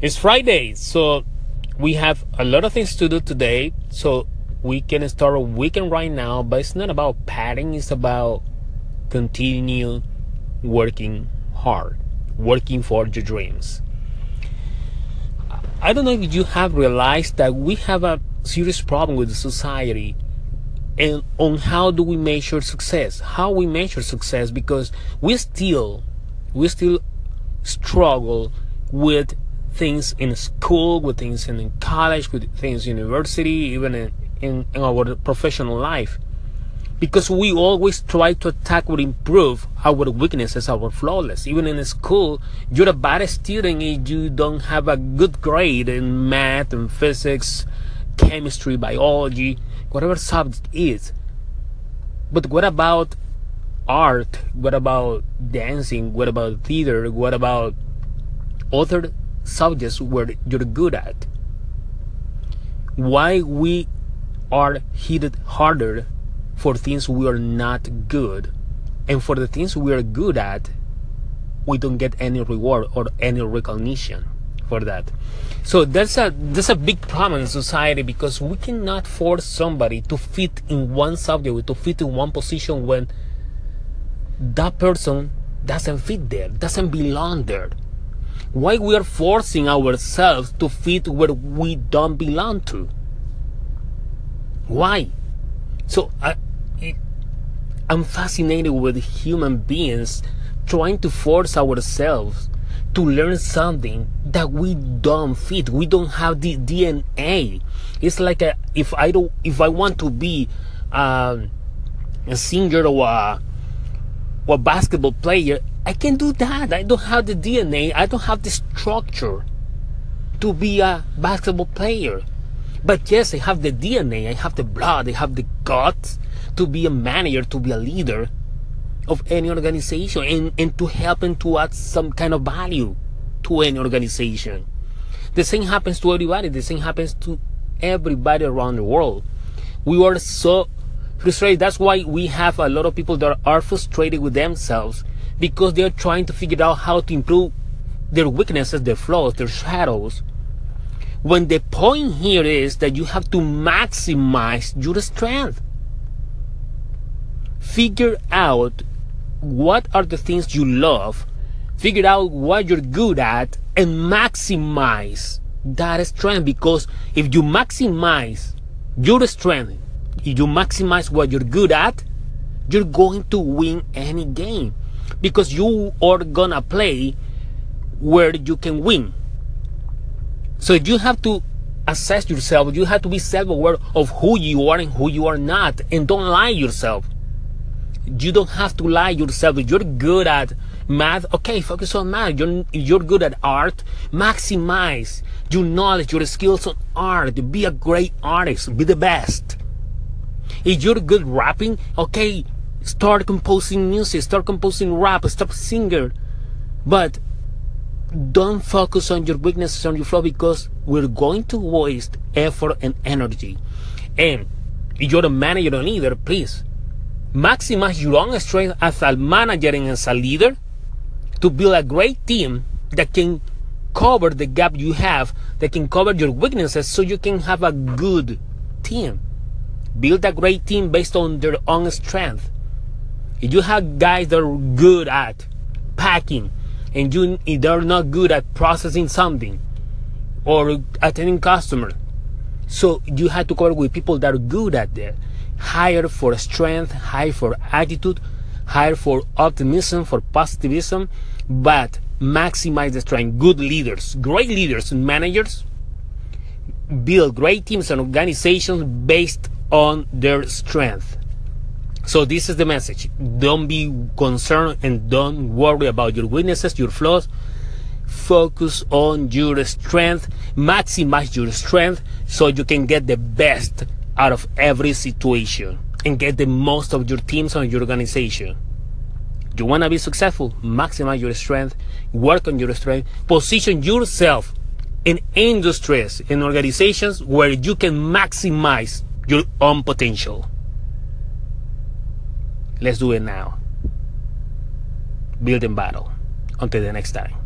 It's Friday, so we have a lot of things to do today. So we can start a weekend right now, but it's not about padding, it's about continue working hard, working for your dreams. I don't know if you have realized that we have a serious problem with society and on how do we measure success how we measure success because we still we still struggle with things in school, with things in college, with things in university, even in, in, in our professional life. Because we always try to attack or improve our weaknesses, our flawless. Even in school, you're a bad student if you don't have a good grade in math and physics, chemistry, biology, whatever subject is. But what about art? What about dancing? What about theater? What about other subjects where you're good at. Why we are hit harder for things we are not good, and for the things we are good at, we don't get any reward or any recognition for that. So that's a that's a big problem in society because we cannot force somebody to fit in one subject to fit in one position when that person doesn't fit there, doesn't belong there why we are forcing ourselves to fit where we don't belong to. Why? So I, i'm fascinated with human beings trying to force ourselves to learn something that we don't fit. We don't have the dna it's like a, if i don't if i want to be um, a singer or a, or a basketball player I can do that. I don't have the DNA. I don't have the structure to be a basketball player. But yes, I have the DNA. I have the blood. I have the guts to be a manager, to be a leader of any organization and, and to help and to add some kind of value to any organization. The same happens to everybody. The same happens to everybody around the world. We are so frustrated. That's why we have a lot of people that are frustrated with themselves because they're trying to figure out how to improve their weaknesses, their flaws, their shadows. When the point here is that you have to maximize your strength. Figure out what are the things you love, figure out what you're good at, and maximize that strength. Because if you maximize your strength, if you maximize what you're good at, you're going to win any game because you are gonna play where you can win. So you have to assess yourself. You have to be self-aware of who you are and who you are not, and don't lie yourself. You don't have to lie yourself. You're good at math, okay, focus on math. You're, you're good at art, maximize your knowledge, your skills on art. Be a great artist. Be the best. If you're good rapping, okay, start composing music, start composing rap, start singer. But don't focus on your weaknesses, on your flaw, because we're going to waste effort and energy. And if you're a manager or leader, please maximize your own strength as a manager and as a leader to build a great team that can cover the gap you have, that can cover your weaknesses so you can have a good team. Build a great team based on their own strength if you have guys that are good at packing and you they're not good at processing something or attending customer so you have to work with people that are good at that. Hire for strength hire for attitude hire for optimism for positivism but maximize the strength. Good leaders great leaders and managers build great teams and organizations based on their strength so this is the message. Don't be concerned and don't worry about your weaknesses, your flaws. Focus on your strength, maximize your strength so you can get the best out of every situation and get the most of your teams and your organization. You want to be successful, maximize your strength, work on your strength, position yourself in industries, in organizations where you can maximize your own potential. Let's do it now. Build and battle. Until the next time.